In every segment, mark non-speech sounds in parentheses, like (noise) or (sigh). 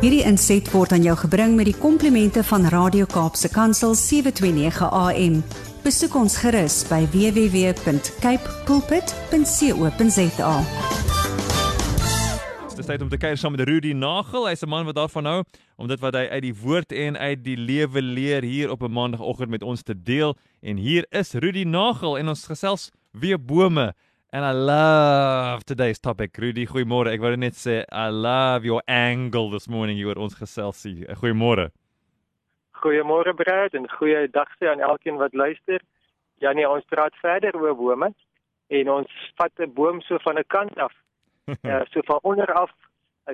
Hierdie inset word aan jou gebring met die komplimente van Radio Kaapse Kansel 729 AM. Besoek ons gerus by www.cape pulpit.co.za. Dis tyd om te kuier saam met Rudy Nagel. Hy's 'n man wat daarvan hou om dit wat hy uit die woord en uit die lewe leer hier op 'n maandagooggend met ons te deel. En hier is Rudy Nagel en ons gesels weer bome. And I love today's topic. Rudy, goeiemôre. Ek wou net sê I love your angle this morning. Jy het ons geselsie. Goeiemôre. Goeiemôre Brad en goeie dag sê aan elkeen wat luister. Ja nee, ons praat verder oor bome en ons vat 'n boom so van 'n kant af. (laughs) Ja, so van onder af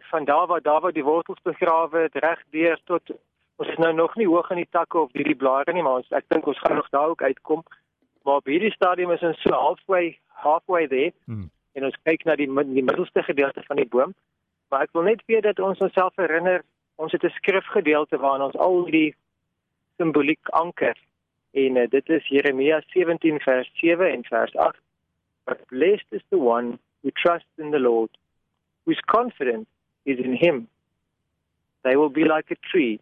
van daar waar daar waar die wortels begrawe het reg deur tot ons is nou nog nie hoog in die takke of hierdie blare nie, maar ons ek dink ons gaan nog daar ook uitkom. Maar op hierdie stadium is ons so halfway halfway there. Hmm. En ons kyk na die die middelste gedeelte van die boom. Maar ek wil net weer dat ons onsself herinner, ons het 'n skrifgedeelte waarin ons al die simboliek anker. En uh, dit is Jeremia 17 vers 7 en vers 8. But blessed is the one who trusts in the Lord, whose confidence is in him. They will be like a tree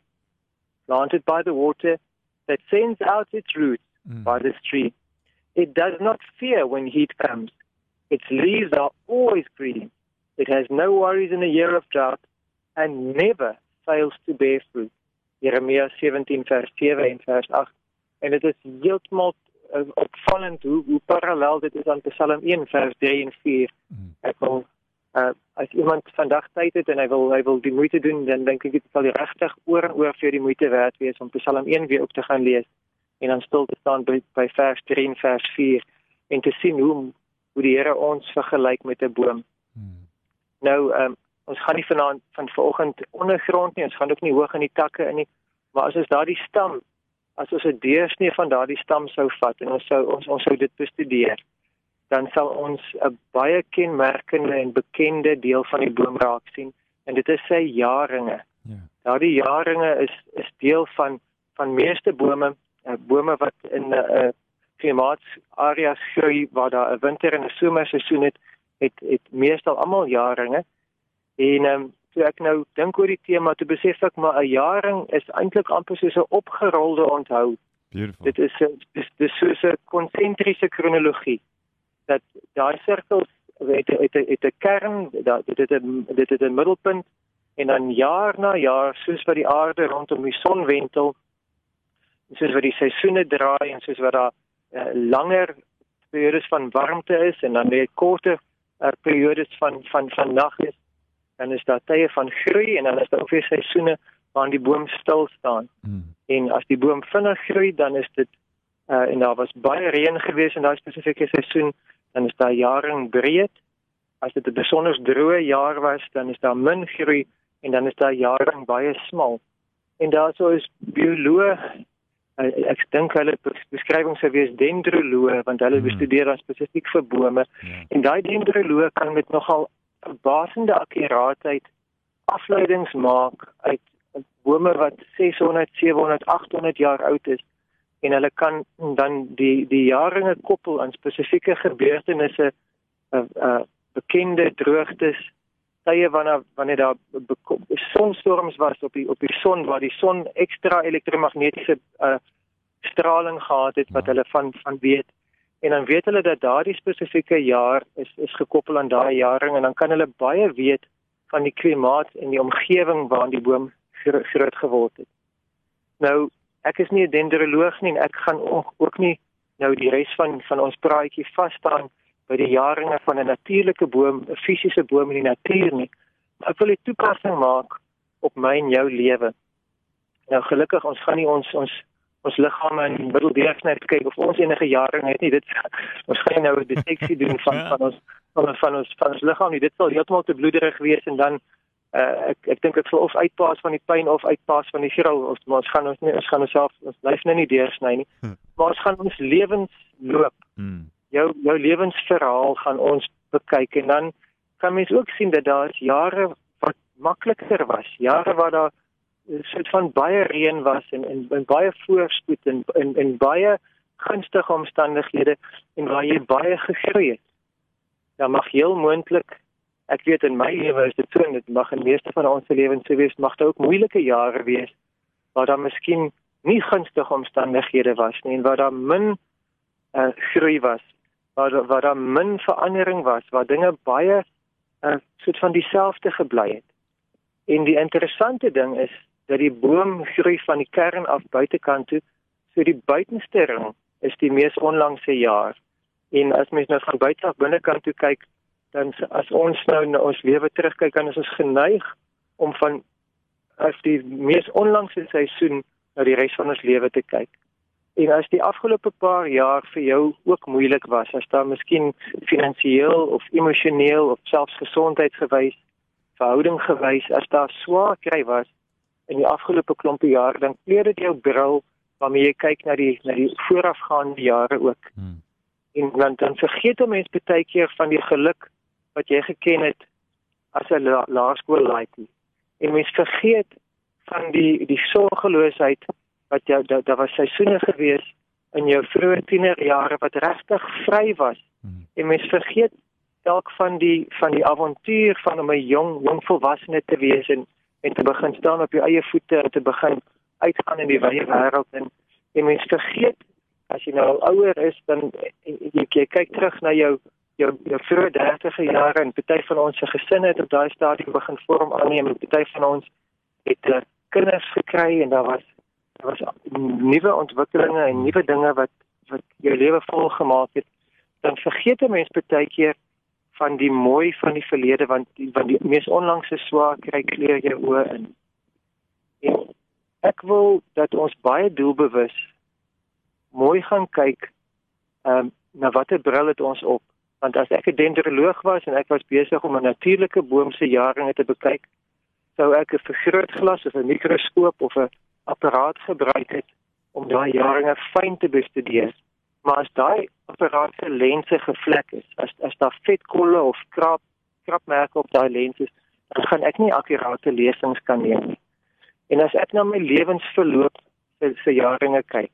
planted by the water that sends out its roots mm. by the stream It does not fear when heat comes. Its leaves are always green. It has no worries in a year of drought and never fails to bear fruit. Jeremia 17 vers 7 en vers 8. En dit is heeltemal uh, opvallend hoe hoe parallel dit is aan Psalm 1 vers 3 en 4. Mm. Ek wil uh, as iemand vandag tyd het en hy wil hy wil die moeite doen, dan dink ek dit sal regtig oor en oor vir die moeite werd wees om Psalm 1 weer op te gaan lees en dan stil te staan by by vers 3 en vers 4 en te sien hoe hoe die Here ons vergelyk met 'n boom. Hmm. Nou ehm um, ons gaan nie vanaand van vanoggend ondergrond nie, ons gaan ook nie hoog in die takke in nie, maar as ons daardie stam as ons 'n deursnee van daardie stam sou vat en ons sou ons ons sou dit bestudeer, dan sal ons 'n baie kenmerkende en bekende deel van die boom raak sien en dit is sy jaringe. Ja. Daardie jaringe is is deel van van meeste bome uh, bome wat in 'n uh, klimaatsareas groei waar daar 'n winter en 'n somerseisoen het, het het meestal almal jaringe. En ehm um, so ek nou dink oor die tema te besef ek maar 'n jaring is eintlik amper soos 'n opgerolde onthou. Beautiful. Dit is dis dis soos 'n konsentriese kronologie dat daai sirkels het het, het 'n kern, dat dit het 'n dit het 'n middelpunt en dan jaar na jaar soos wat die aarde rondom die son wentel soos wat die seisoene draai en soos wat daar uh, langer periodes van warmte is en dan weer korter uh, periodes van van van nag is dan is daar tye van groei en dan is daar ook weer seisoene waarin die boom stil staan. Hmm. En as die boom vinnig groei, dan is dit uh, en daar was baie reën gewees in daai spesifieke seisoen, dan is daar jaring breed. As dit 'n besonder droë jaar was, dan is daar min groei en dan is daar jaring baie smal. En daarso is bioloë ek dink hulle beskrywing sou wees dendroloë want hulle hmm. bestudeer dan spesifiek vir bome ja. en daai dendroloë kan met nogal verbasende akkuraatheid afleidings maak uit bome wat 600, 700, 800 jaar oud is en hulle kan dan die die jaringe koppel aan spesifieke gebeurtenisse uh, uh bekende droogtes tye wanneer wanneer daar sonstorms was op die op die son waar die son ekstra elektromagnetiese uh, straling gehad het wat hulle van van weet en dan weet hulle dat daardie spesifieke jaar is is gekoppel aan daai jaring en dan kan hulle baie weet van die klimaat en die omgewing waarin die boom groot geword het. Nou ek is nie 'n dendroloog nie en ek gaan ook nie nou die res van van ons praatjie vas staan by die jaringe van 'n natuurlike boom, 'n fisiese boom in die natuur nie. Maar ek wil 'n toepassing maak op my en jou lewe. Nou gelukkig ons gaan nie ons ons ons liggame in middeldeursnit kyk of ons enige jaring het nie. Dit (laughs) ons gaan nou 'n deteksie doen van van ons van ons van ons, van ons liggaam nie. Dit sal heeltemal te bloederig wees en dan uh, ek ek dink dit sal of uitpaas van die pyn of uitpaas van die gril of ons gaan ons nie ons gaan onsself ons lyf nou nie deursny nie. Hm. Maar ons gaan ons lewens loop. Hmm jou jou lewensverhaal gaan ons bekyk en dan kan mens ook sien dat daar jare wat makliker was, jare waar daar soort van baie reën was en en, en baie voorspoed en en en baie gunstige omstandighede en waar jy baie gegroei het. Dan mag heel moontlik Ek weet in my lewe is dit so en dit mag in meeste van ons lewens so wees, mag dit ook moeilike jare wees waar daar miskien nie gunstige omstandighede was nie en waar daar min uh, groei was, waar waar daar min verandering was, waar dinge baie uh, soort van dieselfde gebly het. En die interessante ding is dat die boom groei van die kern af buitekant toe, so die buitenste ring is die mees onlangse jaar. En as mens nou van buite af binnekant toe kyk, dan as ons nou na ons lewe terugkyk, dan is ons geneig om van as die mees onlangse seisoen na die res van ons lewe te kyk. En as die afgelope paar jaar vir jou ook moeilik was, as daar miskien finansiëel of emosioneel of selfs gesondheidsgewys, verhouding gewys, as daar swaar kry was in die afgelope klompe jare, dan kleer dit jou bril waarmee jy kyk na die na die voorafgaande jare ook. Hmm. En dan dan vergeet 'n mens baie keer van die geluk wat jy geken het as 'n la, laerskool laaitjie. En mens vergeet van die die sorgeloosheid wat jou daar da was seisoene gewees in jou vroeë tienerjare wat regtig vry was. Hmm. En mens vergeet dalk van die van die avontuur van om 'n jong jong volwassene te wees en en te begin staan op jou eie voete en te begin uitgaan in die wye wêreld en en mens vergeet as jy nou al ouer is dan jy, jy kyk terug na jou jou jou vroeë 30e jare en party van ons se gesinne het op daai stadium begin vorm aanneem en party van ons het uh, kinders gekry en daar was was nuwe ontwikkelinge en nuwe dinge wat wat jou lewe vol gemaak het dan vergeet 'n mens baie keer van die mooi van die verlede want die, want die mees onlangse swaar kry kleur jou oë in. En ek wil dat ons baie doelbewus mooi gaan kyk ehm um, na watter bril het ons op. Want as ek 'n dendroloog was en ek was besig om 'n natuurlike boom se jaringe te bekyk sou ek 'n vergrootglas of 'n mikroskoop of 'n apparaat gebruik het om daai jaringe fyn te bestudeer. Maar as daai apparaat se lense gevlek is, as as daar vetkolle of krap krapmerke op daai lense is, dan gaan ek nie akkurate lesings kan neem nie. En as ek na my lewensverloop se se jaringe kyk,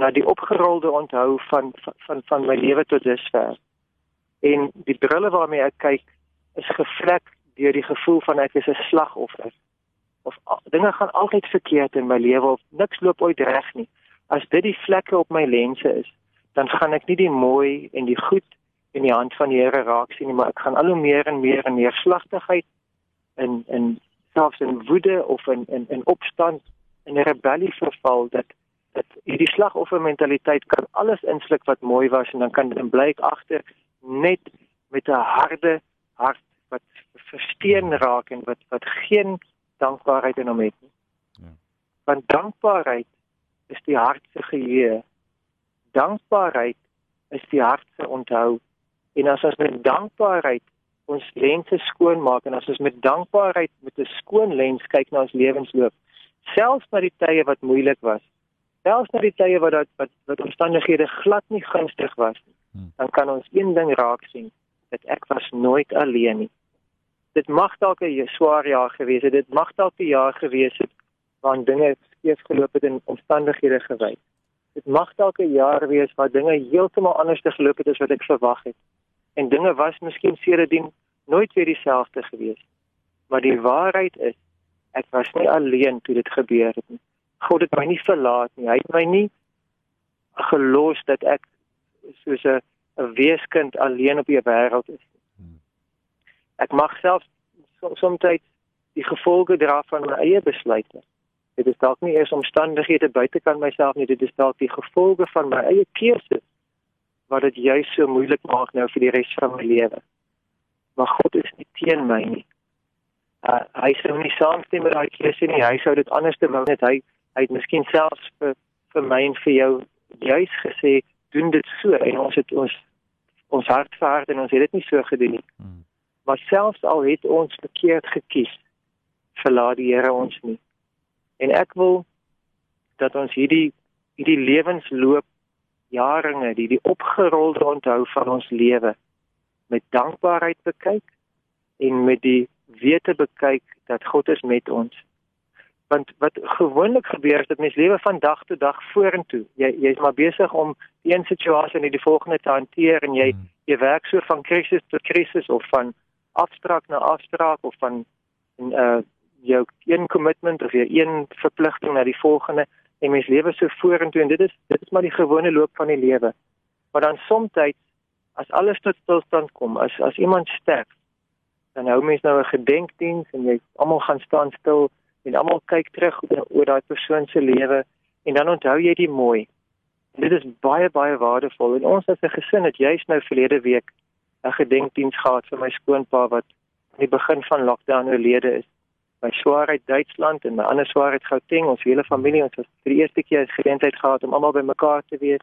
na die opgerolde onthou van van van my lewe tot dusver. En die brille waarmee ek kyk is gevlek deur die gevoel van ek is 'n slagoffer of dinge gaan altyd verkeerd in my lewe of niks loop ooit reg nie. As dit die vlekke op my lense is, dan gaan ek nie die mooi en die goed in die hand van die Here raak sien nie, maar ek gaan al hoe meer en meer in neerslagtigheid in in selfs in woede of in in in opstand en 'n rebellie verval dat dat hierdie slagoffermentaliteit kan alles insluk wat mooi was en dan kan dit blyk agter net met 'n harde hart wat versteen raak en wat wat geen dankbaarheid in hom het nie. Ja. Want dankbaarheid is die hart se geheue. Dankbaarheid is die hart se onthou. En as ons met dankbaarheid ons lense skoon maak en as ons met dankbaarheid met 'n skoon lens kyk na ons lewensloop, selfs na die tye wat moeilik was, selfs na die tye wat dat wat, wat omstandighede glad nie gunstig was nie, hmm. dan kan ons een ding raak sien, dat ek was nooit alleen nie dit mag dalk 'n swaar jaar gewees het. Dit mag dalk 'n jaar gewees het waarin dinge skeef geloop het en omstandighede gewys. Dit mag dalk 'n jaar wees waar dinge heeltemal anders te geloop het as wat ek verwag het. En dinge was miskien sedertdien nooit weer dieselfde gewees. Maar die waarheid is, ek was nie alleen toe dit gebeur het nie. God het my nie verlaat nie. Hy het my nie gelos dat ek soos 'n weeskind alleen op die wêreld is ek mag self soms die gevolge dra van my eie besluite. Dit is dalk nie eers omstandighede buitekant myself nie, dit is dalk die gevolge van my eie keuses wat dit juis so moeilik maak nou vir die res van my lewe. Maar God is nie teen my nie. Uh, hy sou nie saamstem met daai keuse nie. Hy sou dit anders te wou net hy hy het miskien selfs vir vir my en vir jou juis gesê doen dit so en ons het ons ons hart verhard en ons het dit nie so gedoen nie. Hmm maar selfs al het ons verkeerd gekies verlaat die Here ons nie. En ek wil dat ons hierdie hierdie lewensloop jaringe die die opgerolde onthou van ons lewe met dankbaarheid bekyk en met die wete bekyk dat God is met ons. Want wat gewoonlik gebeur is dat mens lewe van dag tot dag vorentoe. Jy jy's maar besig om een situasie in die volgende te hanteer en jy hmm. jy werk so van krisis tot krisis of van afspraak na afspraak of van uh jou een commitment of jou een verpligting na die volgende en mens lewe so vorentoe en dit is dit is maar die gewone loop van die lewe. Maar dan soms as alles tot stilstand kom, as as iemand sterf, dan hou mens nou 'n gedenkdiens en jy almal gaan staan stil en almal kyk terug oor daai persoon se lewe en dan onthou jy die mooi. En dit is baie baie waardevol en ons as 'n gesin het juist nou verlede week 'n gedenkdiens gehad vir my skoonpa wat aan die begin van lockdown oorlede is. My swaarheid Duitsland en my ander swaarheid Gauteng, ons hele familie ons het vir die eerste keer geleentheid gehad om almal bymekaar te wees.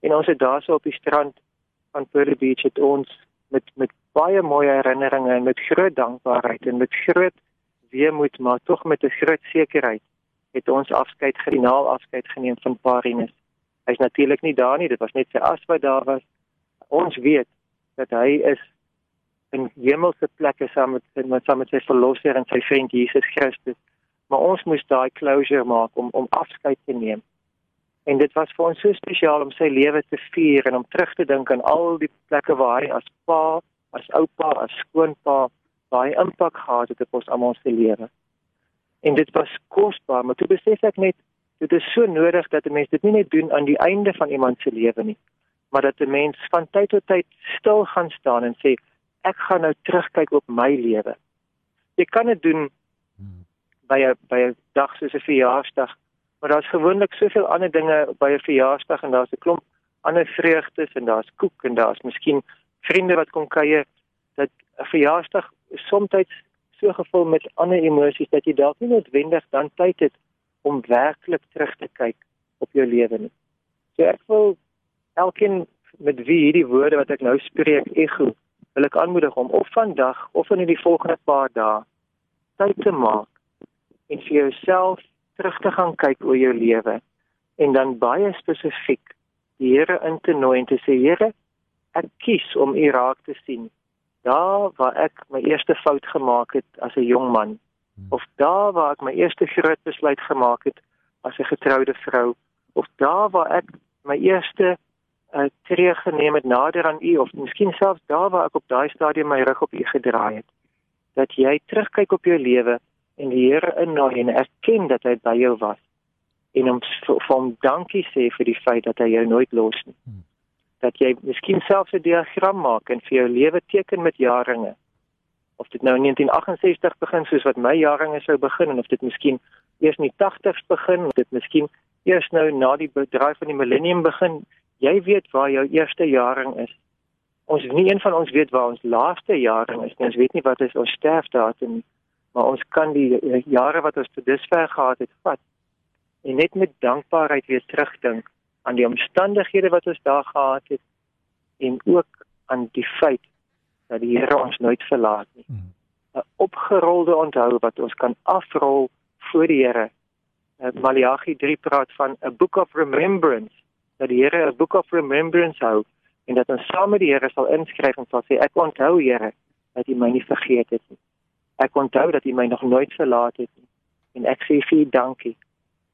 En ons het daarso op die strand van Pearl Beach het ons met met baie mooi herinneringe en met groot dankbaarheid en met groot weemoed maar tog met 'n groot sekerheid het ons afskeid geneem afskeid geneem van Parinus. Hy's natuurlik nie daar nie, dit was net sy as wat daar was. Ons weet dat hy is in hemelse plekke saam met met saam met sy verlosser en sy vriend Jesus Christus. Maar ons moes daai closure maak om om afskeid te neem. En dit was vir ons so spesiaal om sy lewe te vier en om terug te dink aan al die plekke waar hy as pa, as oupa, as skoonpa baie impak gehad het op ons almal se lewe. En dit was kosbaar, maar toe besef ek net dit is so nodig dat 'n mens dit nie net doen aan die einde van iemand se lewe nie, maar dat 'n mens van tyd tot tyd stil gaan staan en sê ek gaan nou terugkyk op my lewe. Jy kan dit doen by 'n by 'n dag soos 'n verjaarsdag, maar daar's gewoonlik soveel ander dinge by 'n verjaarsdag en daar's 'n klomp ander vreugdes en daar's koek en daar's miskien vriende wat kom kuier dat 'n verjaarsdag soms so gevul met ander emosies dat jy dalk nie noodwendig dan tyd het om werklik terug te kyk op jou lewe nie. So ek wil elkeen met wie hierdie woorde wat ek nou spreek ego, wil ek aanmoedig om of vandag of in die volgende paar dae tyd te maak en vir jouself terug te gaan kyk oor jou lewe en dan baie spesifiek die Here in te nooi en te sê Here, ek kies om U raak te sien daar waar ek my eerste fout gemaak het as 'n jong man hmm. of daar waar ek my eerste groot besluit gemaak het as 'n getroude vrou of daar waar ek my eerste uh, tree geneem het nader aan u of miskien selfs daar waar ek op daai stadium my rug op u gedraai het dat jy terugkyk op jou lewe en die Here innooi en erken dat hy by jou was en hom vir hom dankie sê vir die feit dat hy jou nooit los nie. Hmm dat jy miskien self 'n diagram maak en vir jou lewe teken met jaringe. Of dit nou in 1968 begin soos wat my jaringe sou begin en of dit miskien eers in die 80s begin of dit miskien eers nou na die bedryf van die millennium begin, jy weet waar jou eerste jaring is. Ons nie een van ons weet waar ons laaste jaring is nie. Ons weet nie wat is ons sterfdatum nie. Maar ons kan die jare wat ons tot dusver gehad het, vat en net met dankbaarheid weer terugdink aan die omstandighede wat ons daar gehad het en ook aan die feit dat die Here ons nooit verlaat nie. Hmm. 'n Opgerolde onthou wat ons kan afrol voor die Here. Eh, Maleagi 3 praat van 'n book of remembrance, dat die Here 'n book of remembrance hou en dat ons saam met die Here sal inskryf en sal sê ek onthou Here dat U my nie vergeet het nie. Ek onthou dat U my nog nooit verlaat het nie. En ek sê vir U dankie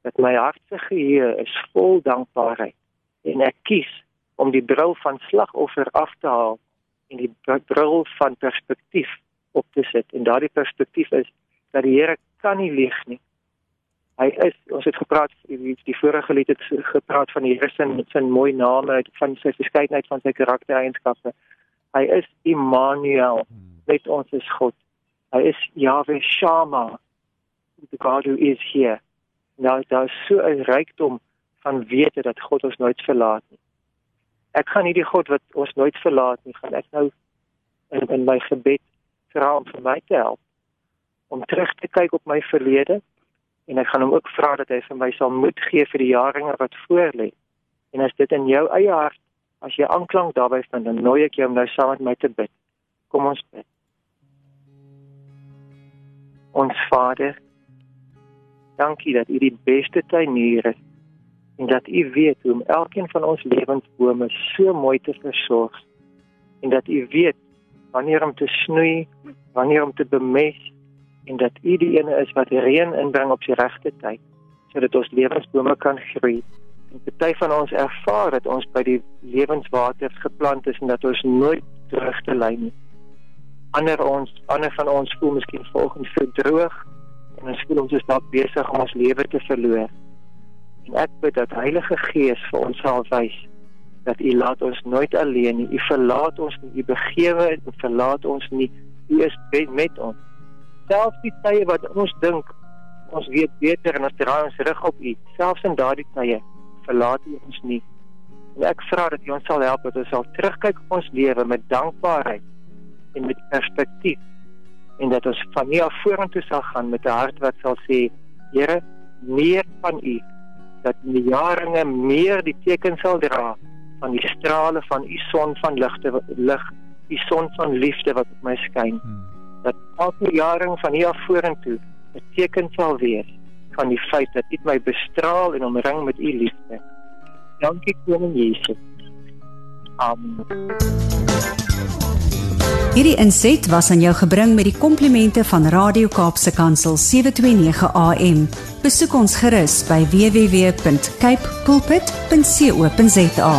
dat my hart se geheue is vol dankbaarheid en ek kies om die bril van slagoffer af te haal en die bril van perspektief op te sit en daardie perspektief is dat die Here kan nie lieg nie. Hy is ons het gepraat die vorige lied het gepraat van die Here se se mooi name van sy verskeidenheid van sy karaktereienskappe. Hy is Immanuel, met ons is God. Hy is Yahweh Shammah, the God who is here nou daar's so 'n rykdom van wete dat God ons nooit verlaat nie. Ek gaan hierdie God wat ons nooit verlaat nie, gaan ek nou in, in my gebed vra om vir my te help om terug te kyk op my verlede en ek gaan hom ook vra dat hy vir my sal moed gee vir die jare wat voorlê. En as dit in jou eie hart as jy aanklank daarbey staan, dan nooi ek jou om nou saam met my te bid. Kom ons bid. Ons Vader, Dankie dat U die beste tuinier is en dat U weet hoe om elkeen van ons lewensbome so mooi te versorg en dat U weet wanneer om te snoei, wanneer om te bemest en dat U die ene is wat reën inbring op die regte tyd sodat ons lewensbome kan groei. En party van ons ervaar dat ons by die lewenswater geplant is en dat ons nooit terug te lei nie. ander ons ander van ons voel miskien volgens so droog en ons voel ons is dalk besig om ons lewe te verloor. En ek bid dat Heilige Gees vir ons sal wys dat U laat ons nooit alleen nie. U verlaat ons nie. U begewe en verlaat ons nie. U is met ons. Selfs die tye wat ons dink ons weet beter en ons draai ons rug op U, selfs in daardie tye verlaat U ons nie. En ek vra dat U ons sal help dat ons sal terugkyk op ons lewe met dankbaarheid en met perspektief en dat ons van hier af vorentoe sal gaan met 'n hart wat sal sê Here meer van u dat die jaringe meer die teken sal dra van die strale van u son van ligte lig die son van liefde wat op my skyn hmm. Dat elke jaring van hier af vorentoe 'n teken sal wees van die feit dat u my bestraal en omring met u liefde dankie koning Jesus amen Hierdie inset was aan jou gebring met die komplimente van Radio Kaapse Kansel 729 AM. Besoek ons gerus by www.cape pulpit.co.za.